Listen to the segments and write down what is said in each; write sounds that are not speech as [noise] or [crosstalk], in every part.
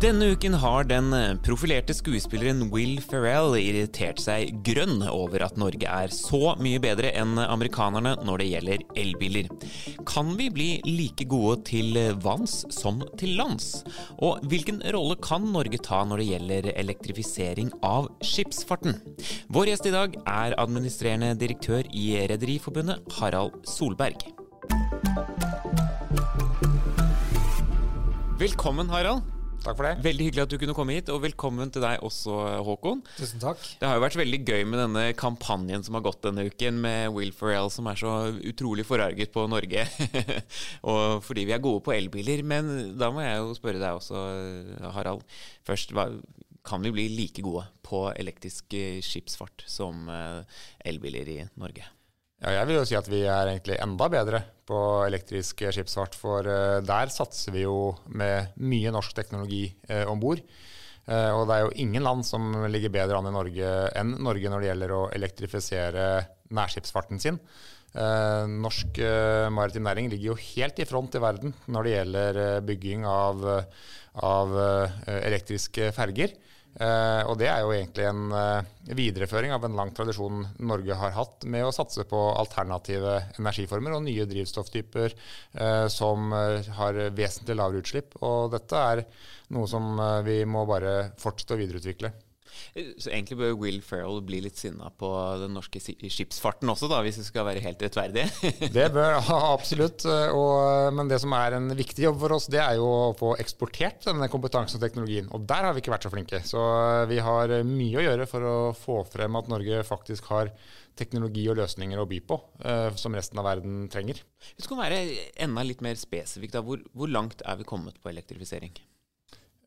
Denne uken har den profilerte skuespilleren Will Ferrell irritert seg grønn over at Norge er så mye bedre enn amerikanerne når det gjelder elbiler. Kan vi bli like gode til vanns som til lands? Og hvilken rolle kan Norge ta når det gjelder elektrifisering av skipsfarten? Vår gjest i dag er administrerende direktør i Rederiforbundet, Harald Solberg. Velkommen, Harald. Takk for det. Veldig hyggelig at du kunne komme hit, og velkommen til deg også, Håkon. Tusen takk. Det har jo vært veldig gøy med denne kampanjen som har gått denne uken, med Will Ferrell som er så utrolig forarget på Norge. [laughs] og fordi vi er gode på elbiler. Men da må jeg jo spørre deg også, Harald. Først, hva, kan vi bli like gode på elektrisk skipsfart som eh, elbiler i Norge? Ja, jeg vil jo si at vi er egentlig enda bedre på elektrisk skipsfart. For uh, der satser vi jo med mye norsk teknologi eh, om bord. Eh, og det er jo ingen land som ligger bedre an i Norge enn Norge når det gjelder å elektrifisere nærskipsfarten sin. Eh, norsk maritim næring ligger jo helt i front i verden når det gjelder bygging av, av elektriske ferger. Uh, og det er jo egentlig en uh, videreføring av en lang tradisjon Norge har hatt med å satse på alternative energiformer og nye drivstofftyper uh, som har vesentlig lavere utslipp. Og dette er noe som vi må bare fortsette å videreutvikle. Så egentlig bør Will Ferrell bli litt sinna på den norske skipsfarten også, da, hvis vi skal være helt rettferdige? [laughs] det bør absolutt. Og, men det som er en viktig jobb for oss, det er jo å få eksportert denne kompetansen og teknologien. Og der har vi ikke vært så flinke. Så vi har mye å gjøre for å få frem at Norge faktisk har teknologi og løsninger å by på, som resten av verden trenger. Vi kan være enda litt mer spesifikk. Hvor, hvor langt er vi kommet på elektrifisering?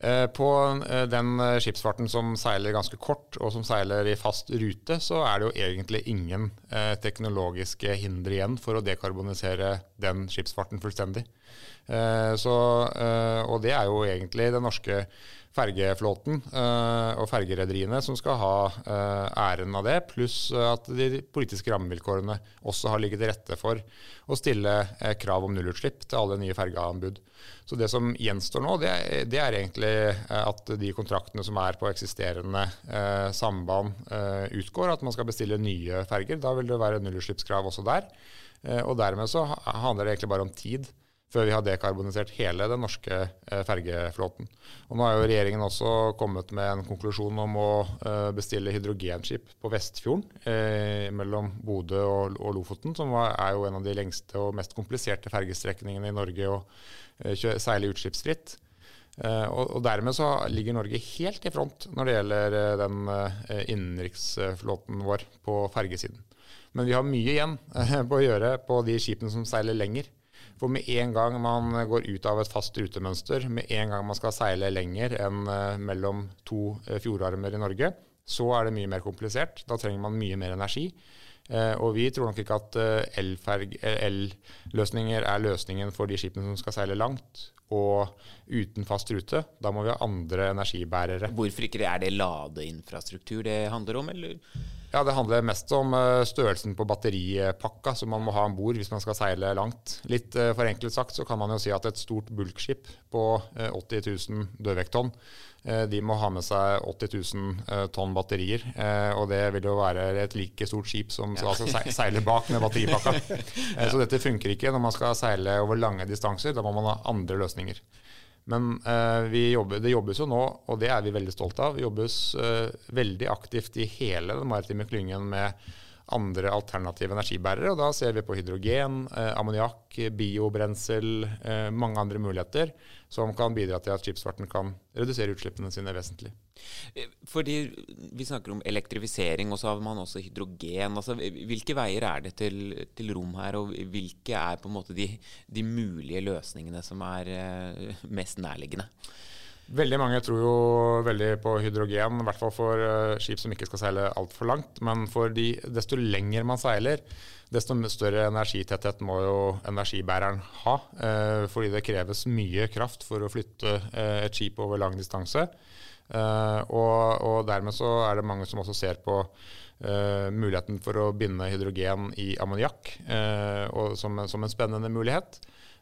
Eh, på eh, den eh, skipsfarten som seiler ganske kort, og som seiler i fast rute, så er det jo egentlig ingen teknologiske hinder igjen for å dekarbonisere den skipsfarten fullstendig. Så, og det er jo egentlig det norske fergeflåten og fergerederiene som skal ha æren av det, pluss at de politiske rammevilkårene også har ligget til rette for å stille krav om nullutslipp til alle nye fergeanbud. Så det som gjenstår nå, det er, det er, egentlig eh, at de kontraktene som er på eksisterende eh, samband eh, utgår, at man skal bestille nye ferger. Da vil det være nullutslippskrav også der. Eh, og dermed så handler det egentlig bare om tid før vi har dekarbonisert hele den norske eh, fergeflåten. Og nå har jo regjeringen også kommet med en konklusjon om å eh, bestille hydrogenskip på Vestfjorden eh, mellom Bodø og, og, Lofoten, som var, er jo en av de lengste og mest kompliserte fergestrekningene i Norge å eh, seile utslippsfritt. Uh, og, Dermed så ligger Norge helt i front når det gjelder uh, den innenriksflåten vår på fergesiden. Men vi har mye igjen [laughs] på å gjøre på de skipene som seiler lenger. For med en gang man går ut av et fast rutemønster, med en gang man skal seile lenger enn eh, mellom to eh, fjordarmer i Norge, så er det mye mer komplisert. Da trenger man mye mer energi. Eh, og vi tror nok ikke at elløsninger er løsningen for de skipene som skal seile langt og uten fast rute. Da må vi ha andre energibærere. Hvorfor ikke? Er det ladeinfrastruktur det handler om, eller? Ja, Det handler mest om eh, størrelsen på batteripakka som man må ha om bord hvis man skal seile langt. Litt eh, forenklet sagt så kan man jo si at et stort bulkskip på 80 000 dødvekttonn, de må ha med seg 80 000 tonn batterier. Og det vil jo være et like stort skip som ja. altså [laughs] seiler bak med batteripakka. [laughs] Så dette funker ikke når man skal seile over lange distanser. Da må man ha andre løsninger. Men eh, jobber, det jobbes jo nå, og det er vi veldig stolte av. Det jobbes eh, veldig aktivt i hele den maritime klyngen med andre alternative energibærere. og Da ser vi på hydrogen, eh, ammoniakk, biobrensel, eh, mange andre muligheter som kan bidra til at skipsfarten kan redusere utslippene sine vesentlig. Eh, fordi Vi snakker om elektrifisering, og så har man også hydrogen. Altså, hvilke veier er det til, til, rom her, og hvilke er på en måte de, de mulige løsningene som er eh, mest nærliggende? Veldig mange tror jo veldig på hydrogen, i hvert fall for uh, skip som ikke skal seile altfor langt. Men de, desto lenger man seiler, desto større energitetthet må jo energibæreren ha. Uh, fordi det kreves mye kraft for å flytte uh, et skip over lang distanse. Og, og, dermed så er det mange som også ser på muligheten for å binde hydrogen i ammoniakk som, som en spennende mulighet.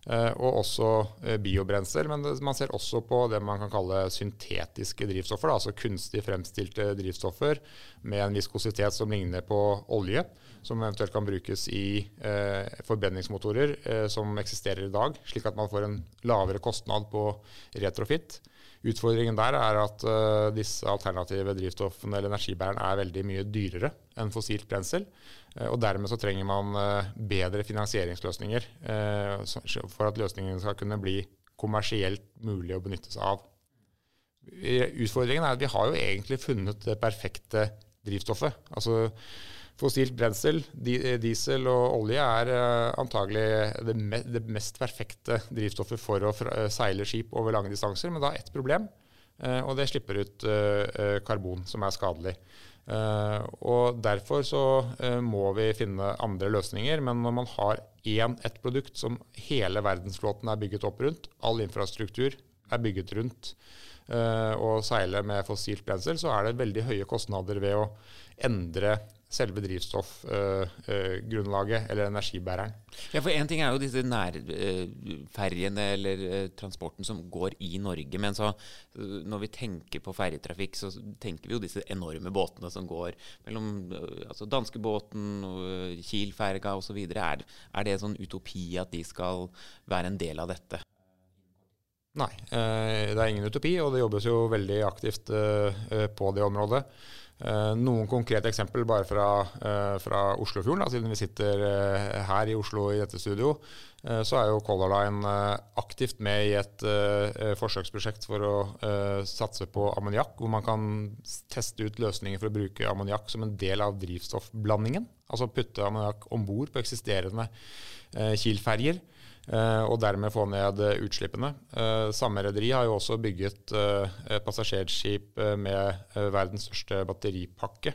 Eh, og også eh, biobrensel. Men man ser også på det man kan kalle syntetiske drivstoffer, altså kunstig fremstilte drivstoffer med en viskositet som ligner på olje, som eventuelt kan brukes i eh, forbrenningsmotorer eh, som eksisterer i dag, slik at man får en lavere kostnad på retrofit. Utfordringen der er at uh, disse alternative drivstoffene eller energibærerne er veldig mye dyrere enn fossilt brensel. Uh, og dermed så trenger man uh, bedre finansieringsløsninger for at løsningen skal kunne bli kommersielt mulig å benytte seg av. Utfordringen er at vi har jo egentlig funnet det perfekte drivstoffet. Altså Fossilt brensel, diesel og olje er antagelig det, mest perfekte drivstoffet for å seile skip over lange distanser, men da ett problem, og det slipper ut karbon, som er skadelig. og Derfor så må vi finne andre løsninger, men når man har én, ett produkt som hele verdensflåten er bygget opp rundt, all infrastruktur er bygget rundt, og seile med fossilt brensel, så er det veldig høye kostnader ved å endre selve drivstoffgrunnlaget, uh, eller energibæreren. Ja, for Én ting er jo disse nærferjene uh, eller transporten som går i Norge. Men så, når vi tenker på ferjetrafikk, så tenker vi jo disse enorme båtene som går mellom altså danskebåten, Kiel-ferga osv. Er, er det sånn utopi at de skal være en del av dette? Nei, det er ingen utopi, og det jobbes jo veldig aktivt på det området. Uh, noen konkrete eksempel bare fra, uh, fra Oslofjorden, da, siden vi sitter uh, her i Oslo i dette studio. så er jo Color Line aktivt med i et forsøksprosjekt for å satse på ammoniakk, hvor man kan teste ut løsninger for å bruke ammoniakk som en del av drivstoffblandingen. Altså putte ammoniakk om bord på eksisterende Kiel-ferjer. Eh, og dermed få ned eh, utslippene. Eh, samme rederi har jo også bygget passasjerskip med verdens største batteripakke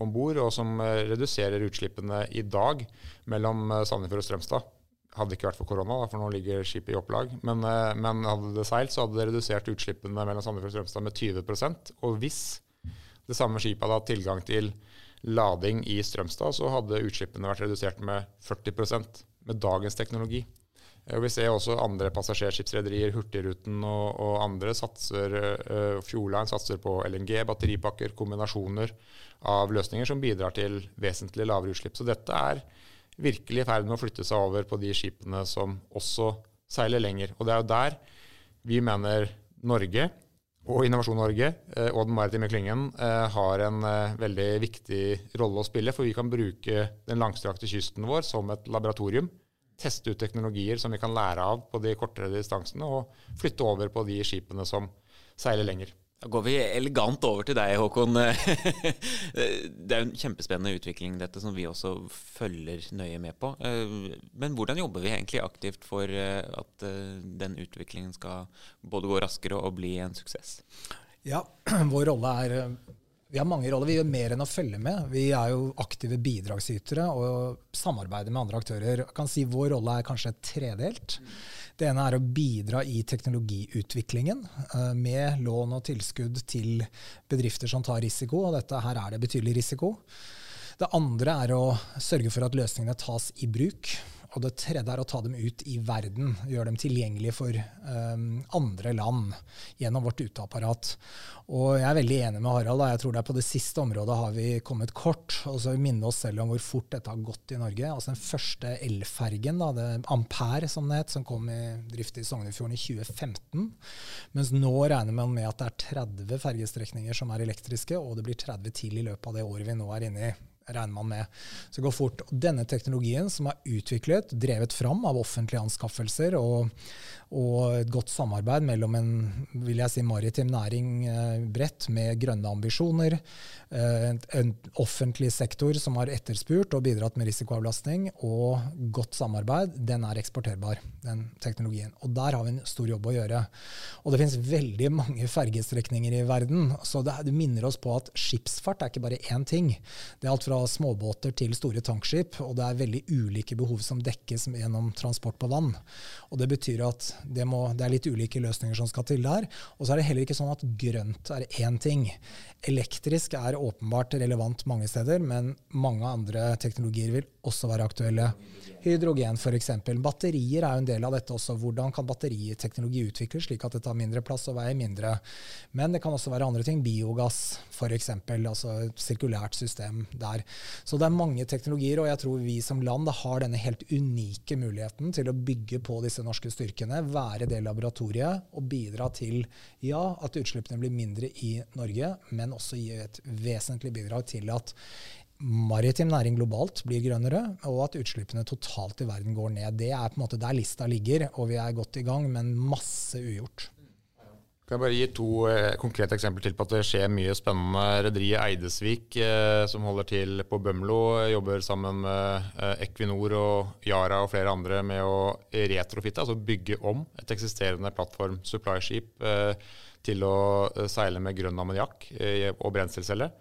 om bord, og som reduserer utslippene i dag mellom Sandefjord og Strømstad. Hadde ikke vært for korona, for nå ligger skipet i opplag. Men, men hadde det seilt, så hadde det redusert utslippene mellom Sandefjord og Strømstad med 20% Og hvis det samme skipet hadde hatt tilgang til lading i Strømstad, så hadde utslippene vært redusert med 40 med dagens teknologi. Vi ser også andre passasjerskipsrederier, Hurtigruten og, og, andre, satser, uh, Fjordline satser på LNG, batteripakker, kombinasjoner av løsninger som bidrar til vesentlig lavere utslipp. Så dette er virkelig i ferd med å flytte seg over på de skipene som også seiler lenger. Og det er jo der vi mener Norge og Innovasjon Norge uh, og den maritime klyngen uh, har en veldig viktig rolle å spille. For vi kan bruke den langstrakte kysten vår som et laboratorium teste ut teknologier som vi kan lære av på de kortere distansene, og flytte over på de skipene som seiler lenger. Da går vi elegant over til deg, Håkon. [laughs] Det er en kjempespennende utvikling, dette, som vi også følger nøye med på. Men hvordan jobber vi egentlig aktivt for at den utviklingen skal både gå raskere og bli en suksess? Ja, [clears throat] vår rolle er vi har mange roller. Vi gjør mer enn å følge med. Vi er jo aktive bidragsytere og samarbeider med andre aktører. Jeg kan si Vår rolle er kanskje tredelt. Det ene er å bidra i teknologiutviklingen eh, med lån og tilskudd til bedrifter som tar risiko, og dette her er det betydelig risiko. Det andre er å sørge for at løsningene tas i bruk. Og det tredje er å ta dem ut i verden, gjøre dem tilgjengelige for um, andre land gjennom vårt uteapparat. Og jeg er veldig enig med Harald. Da. Jeg tror det er på det siste området har vi kommet kort. Og så minne oss selv om hvor fort dette har gått i Norge. Altså Den første elfergen, da, det Ampere som det het, som kom i drift i Sognefjorden i 2015. Mens nå regner man med at det er 30 fergestrekninger som er elektriske, og det blir 30 til i løpet av det året vi nå er inne i. regner man med. Så det går fort. Og denne teknologien som er utviklet, drevet fram av offentlige anskaffelser og, og et godt samarbeid mellom en vil jeg si, maritim næring eh, bredt med grønne ambisjoner, eh, en, en, offentlig sektor som har etterspurt og bidratt med risikoavlastning, og godt samarbeid, den er eksporterbar, den teknologien. Og der har vi en stor jobb å gjøre. Og det finnes veldig mange fergestrekninger i verden, så det, det minner oss på at skipsfart er ikke bare én ting. Det er alt fra småbåter til store tankskip, og det er veldig ulike behov som dekkes gjennom transport på vann. Og Det betyr at det, må, det er litt ulike løsninger som skal til der. Og så er det heller ikke sånn at grønt er én ting. Elektrisk er åpenbart relevant mange steder, men mange andre teknologier vil også være aktuelle. Hydrogen f.eks. Batterier er jo en del av dette også. Hvordan kan batteriteknologi utvikles slik at det tar mindre plass og veier mindre? Men det kan også være andre ting. Biogass f.eks. Altså et sirkulært system der. Så det er mange teknologier, og jeg tror vi som land har denne helt unike muligheten til å bygge på disse norske styrkene, være det laboratoriet og bidra til ja, at utslippene blir mindre i Norge, men også gi et vesentlig bidrag til at maritim næring globalt blir grønnere, og at utslippene totalt i verden går ned. Det er på en måte der lista ligger, og vi er godt i gang, men masse ugjort. Kan jeg bare gi to eh, konkrete eksempler til på at det skjer mye spennende. Rederiet Eidesvik, eh, som holder til på Bømlo, jobber sammen med eh, Equinor og Yara og flere andre med å retrofitte, altså bygge om et eksisterende plattform supply-skip eh, til å eh, seile med grønn ammoniakk eh, og brenselcelle.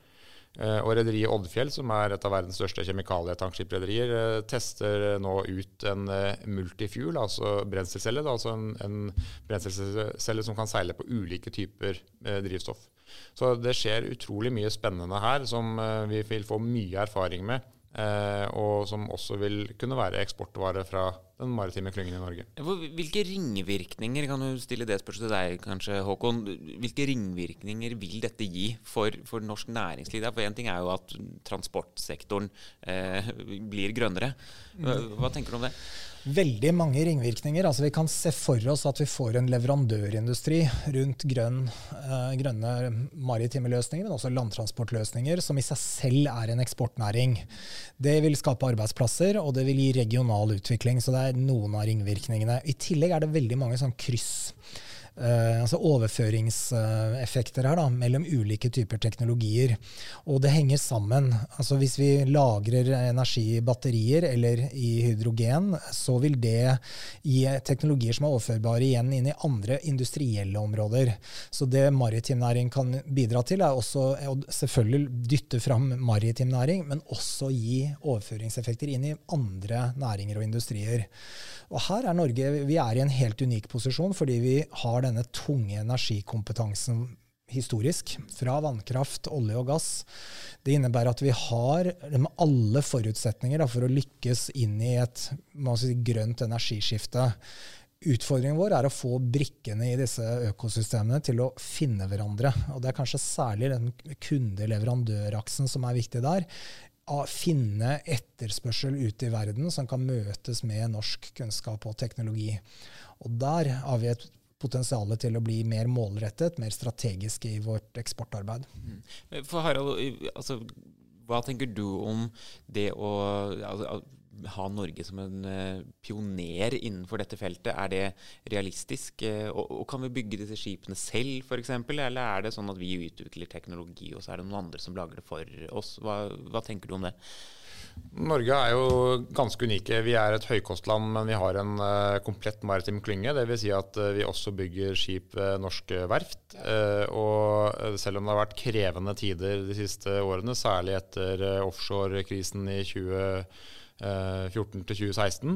Eh, og rederiet Oddfjell, som er et av verdens største kjemikalietankskiprederier, eh, tester nå ut en eh, multifuel, altså brenselcelle. Altså en, en brenselcelle som kan seile på ulike typer drivstoff. Så det skjer utrolig mye spennende her som vi vil få mye erfaring med Eh, og som også vil kunne være eksportvare fra den maritime klyngen i Norge. Hvilke ringvirkninger kan du stille det spørsmålet til deg, kanskje, Håkon? Hvilke ringvirkninger vil dette gi for, for norsk næringsliv? For Én ting er jo at transportsektoren eh, blir grønnere. Hva, hva tenker du om det? veldig mange ringvirkninger. Altså Vi kan se for oss at vi får en leverandørindustri rundt grønn, eh, grønne maritime løsninger, men også landtransportløsninger, som i seg selv er en eksportnæring. Det vil skape arbeidsplasser, og det vil gi regional utvikling. Så det er noen av ringvirkningene. I tillegg er det veldig mange sånn kryss altså overføringseffekter her da, mellom ulike typer teknologier. Og det henger sammen. Altså Hvis vi lagrer energi i batterier eller i hydrogen, så vil det gi teknologier som er overførbare igjen inn i andre industrielle områder. Så det maritim næring kan bidra til, er også å selvfølgelig dytte fram maritim næring, men også gi overføringseffekter inn i andre næringer og industrier. Og her er Norge vi er i en helt unik posisjon fordi vi har denne tunge energikompetansen historisk, fra vannkraft, olje og gass. Det innebærer at vi har alle forutsetninger da, for å lykkes inn i et si, grønt energiskifte. Utfordringen vår er å få brikkene i disse økosystemene til å finne hverandre. Og Det er kanskje særlig den kunde-leverandøraksen som er viktig der Å finne etterspørsel ute i verden som kan møtes med norsk kunnskap og teknologi. Og der har vi et potensial til å bli mer målrettet, mer strategisk i vårt eksportarbeid. Mm. For Harald, altså, hva tenker du om det å altså, ha Norge som en uh, pioner innenfor dette feltet? Er det realistisk? Uh, og, og, kan vi bygge disse skipene selv, f.eks.? Eller er det sånn at vi utvikler teknologi, og så er det noen andre som lager det for oss? Hva, hva tenker du om det? Norge er jo ganske unike. Vi er et høykostland, men vi har en uh, komplett maritim klynge. Dvs. Si at uh, vi også bygger skip ved norske verft. Uh, og selv om det har vært krevende tider de siste årene, særlig etter offshorekrisen i 2020 14 til 2016,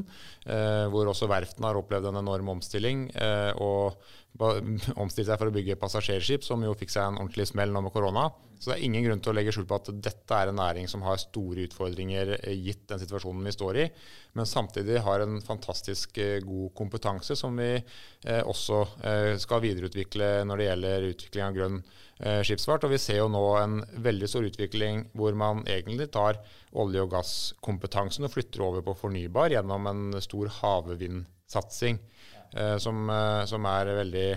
hvor også verftene har opplevd en enorm omstilling. og [laughs] omstilt seg for å bygge passasjerskip, som jo fikk seg en ordentlig smell nå med korona. Så det er ingen grunn til å legge skjul på at dette er en næring som har store utfordringer gitt den situasjonen vi står i, men samtidig har en fantastisk god kompetanse som vi også skal videreutvikle når det gjelder utvikling av grønn skipsfart. Og vi ser jo nå en veldig stor utvikling hvor man egentlig tar olje- og gasskompetansen og flytter over på fornybar gjennom en stor havvindsatsing. Eh, som, eh, som, er veldig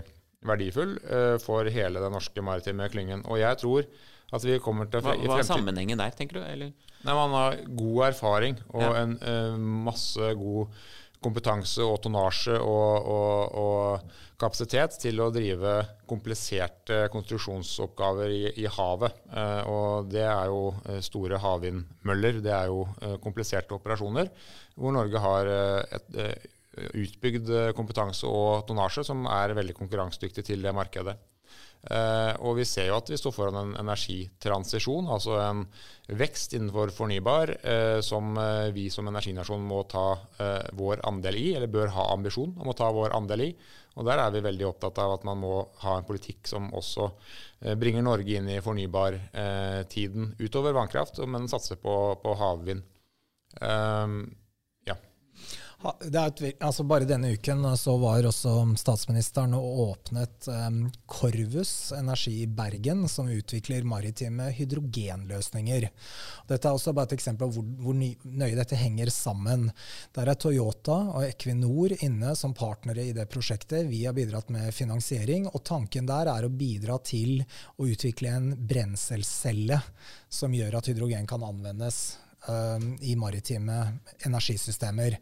verdifull for hele den norske maritime klyngen. Og jeg tror at vi kommer til Hva, hva er sammenhengen der, tenker du? Eller? Nei, Man har god erfaring og ja. en uh, masse god kompetanse og tonnasje og, og, og, kapasitet til å drive kompliserte konstruksjonsoppgaver i, i havet. Uh, og det er jo uh, store havvindmøller. Det er jo kompliserte operasjoner hvor Norge har et utbygd kompetanse og tonnasje som er veldig konkurransedyktig til det markedet. Uh, og vi ser jo at vi står foran en energitransisjon, altså en vekst innenfor fornybar, uh, som uh, vi som energinasjon må ta vår andel i, eller bør ha ambisjon om å ta vår andel i. Og der er vi veldig opptatt av at man må ha en politikk som også bringer Norge inn i fornybartiden utover vannkraft, men satser på, på havvind. Et, altså bare denne uken så var også statsministeren og åpnet um, Corvus Energi i Bergen, som utvikler maritime hydrogenløsninger. Dette er også bare et eksempel på hvor, hvor nøye dette henger sammen. Der er Toyota og Equinor inne som partnere i det prosjektet. Vi har bidratt med finansiering, og tanken der er å bidra til å utvikle en brenselcelle som gjør at hydrogen kan anvendes um, i maritime energisystemer.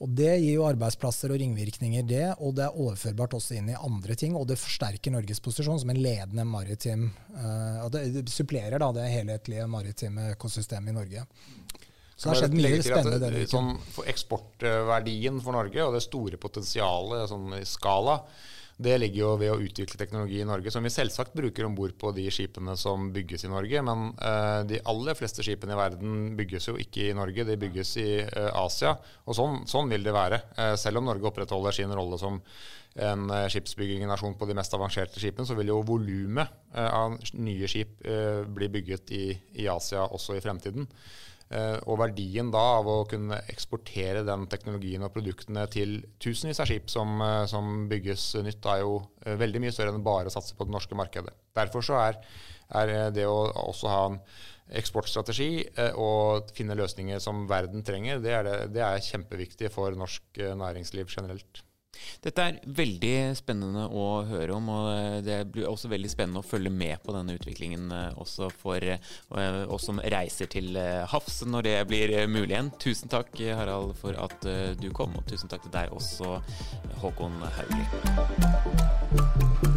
Og Det gir jo arbeidsplasser og ringvirkninger, det, og det er overførbart også inn i andre ting. Og det forsterker Norges posisjon som en ledende maritim uh, og Det supplerer da det helhetlige maritime økosystemet i Norge. Så det har skjedd mye spennende denne uken. Sånn, for eksportverdien for Norge og det store potensialet sånn i skala, det ligger jo ved å utvikle teknologi i Norge, som vi selvsagt bruker om bord på de skipene som bygges i Norge. Men uh, de aller fleste skipene i verden bygges jo ikke i Norge, de bygges i uh, Asia. Og sånn, sånn, vil det være. Uh, selv om Norge opprettholder sin rolle som en skipsbyggingnasjon på de mest avanserte skipene, så vil jo volumet av nye skip bli bygget i, i Asia også i fremtiden. Eh, og verdien da av å kunne eksportere den teknologien og produktene til tusenvis av skip som, eh, som bygges nytt, er jo eh, veldig mye større enn bare å satse på det norske markedet. Derfor så er, er det å også ha en eksportstrategi og finne løsninger som verden trenger, det er, det, det er kjempeviktig for norsk næringsliv generelt. Dette er veldig spennende å høre om, og det blir også veldig spennende å følge med på denne utviklingen eh, også for eh, oss som reiser til eh, havs når det blir mulig igjen. Tusen takk, Harald, for at du kom, og tusen takk til deg også, Håkon Haugli.